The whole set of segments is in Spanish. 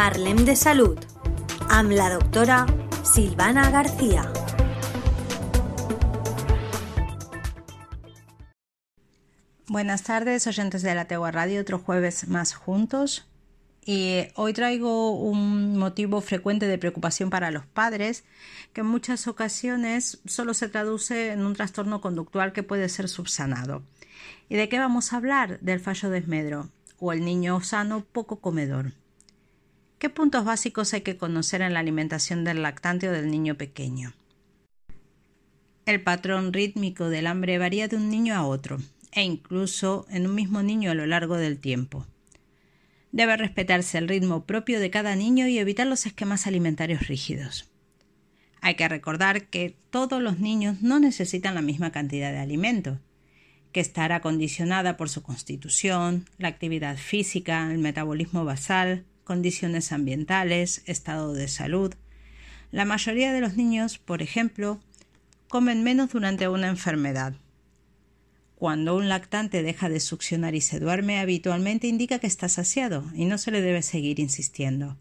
Parlem de Salut amb la doctora Silvana García. Buenas tardes, oyentes de la Tegua Radio, otro jueves más juntos. Y hoy traigo un motivo frecuente de preocupación para los padres, que en muchas ocasiones solo se traduce en un trastorno conductual que puede ser subsanado. ¿Y de qué vamos a hablar? Del fallo desmedro o el niño sano poco comedor. ¿Qué puntos básicos hay que conocer en la alimentación del lactante o del niño pequeño? El patrón rítmico del hambre varía de un niño a otro e incluso en un mismo niño a lo largo del tiempo. Debe respetarse el ritmo propio de cada niño y evitar los esquemas alimentarios rígidos. Hay que recordar que todos los niños no necesitan la misma cantidad de alimento, que estará condicionada por su constitución, la actividad física, el metabolismo basal, condiciones ambientales, estado de salud. La mayoría de los niños, por ejemplo, comen menos durante una enfermedad, cuando un lactante deja de succionar y se duerme habitualmente indica que está saciado y no se le debe seguir insistiendo.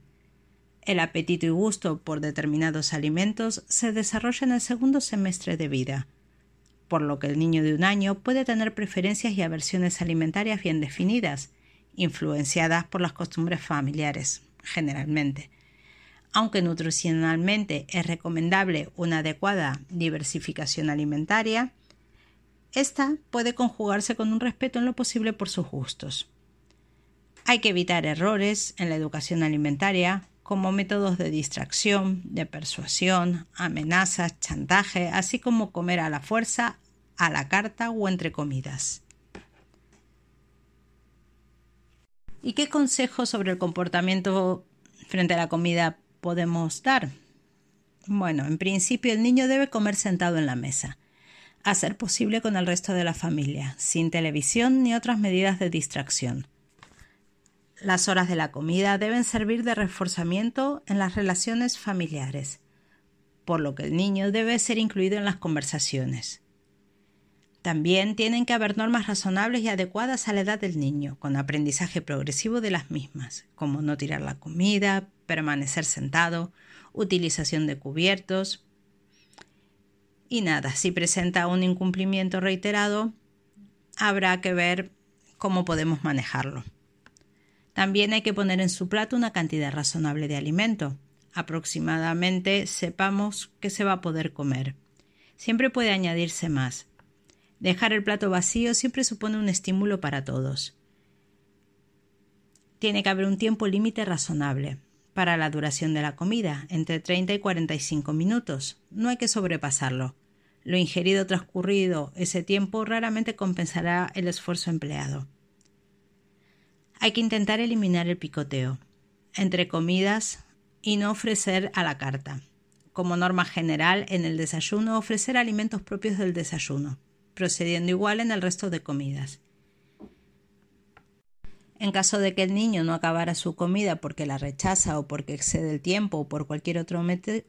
El apetito y gusto por determinados alimentos se desarrolla en el segundo semestre de vida, por lo que el niño de un año puede tener preferencias y aversiones alimentarias bien definidas, influenciadas por las costumbres familiares, generalmente. Aunque nutricionalmente es recomendable una adecuada diversificación alimentaria, esta puede conjugarse con un respeto en lo posible por sus gustos. Hay que evitar errores en la educación alimentaria como métodos de distracción, de persuasión, amenazas, chantaje, así como comer a la fuerza, a la carta o entre comidas. ¿Y qué consejos sobre el comportamiento frente a la comida podemos dar? Bueno, en principio el niño debe comer sentado en la mesa a ser posible con el resto de la familia, sin televisión ni otras medidas de distracción. Las horas de la comida deben servir de reforzamiento en las relaciones familiares, por lo que el niño debe ser incluido en las conversaciones. También tienen que haber normas razonables y adecuadas a la edad del niño, con aprendizaje progresivo de las mismas, como no tirar la comida, permanecer sentado, utilización de cubiertos, y nada, si presenta un incumplimiento reiterado, habrá que ver cómo podemos manejarlo. También hay que poner en su plato una cantidad razonable de alimento. Aproximadamente sepamos que se va a poder comer. Siempre puede añadirse más. Dejar el plato vacío siempre supone un estímulo para todos. Tiene que haber un tiempo límite razonable para la duración de la comida, entre 30 y 45 minutos. No hay que sobrepasarlo. Lo ingerido transcurrido ese tiempo raramente compensará el esfuerzo empleado. Hay que intentar eliminar el picoteo entre comidas y no ofrecer a la carta. Como norma general, en el desayuno ofrecer alimentos propios del desayuno, procediendo igual en el resto de comidas. En caso de que el niño no acabara su comida porque la rechaza o porque excede el tiempo o por cualquier otro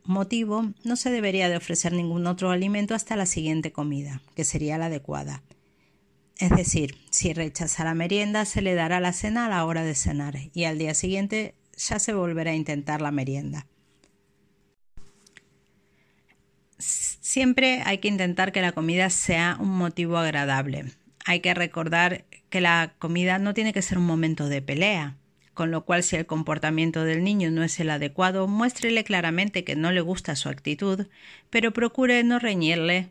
motivo, no se debería de ofrecer ningún otro alimento hasta la siguiente comida, que sería la adecuada. Es decir, si rechaza la merienda, se le dará la cena a la hora de cenar y al día siguiente ya se volverá a intentar la merienda. Siempre hay que intentar que la comida sea un motivo agradable. Hay que recordar que la comida no tiene que ser un momento de pelea, con lo cual si el comportamiento del niño no es el adecuado, muéstrele claramente que no le gusta su actitud, pero procure no reñirle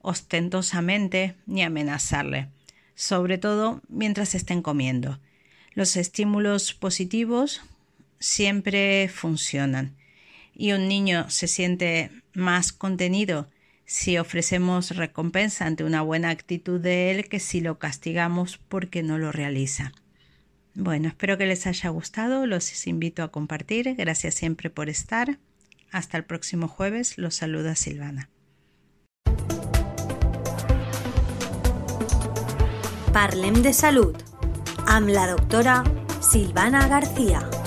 ostentosamente ni amenazarle, sobre todo mientras estén comiendo. Los estímulos positivos siempre funcionan y un niño se siente más contenido si ofrecemos recompensa ante una buena actitud de él que si lo castigamos porque no lo realiza. Bueno, espero que les haya gustado, los invito a compartir, gracias siempre por estar. Hasta el próximo jueves, los saluda Silvana. Parlem de Salud amb la doctora Silvana García.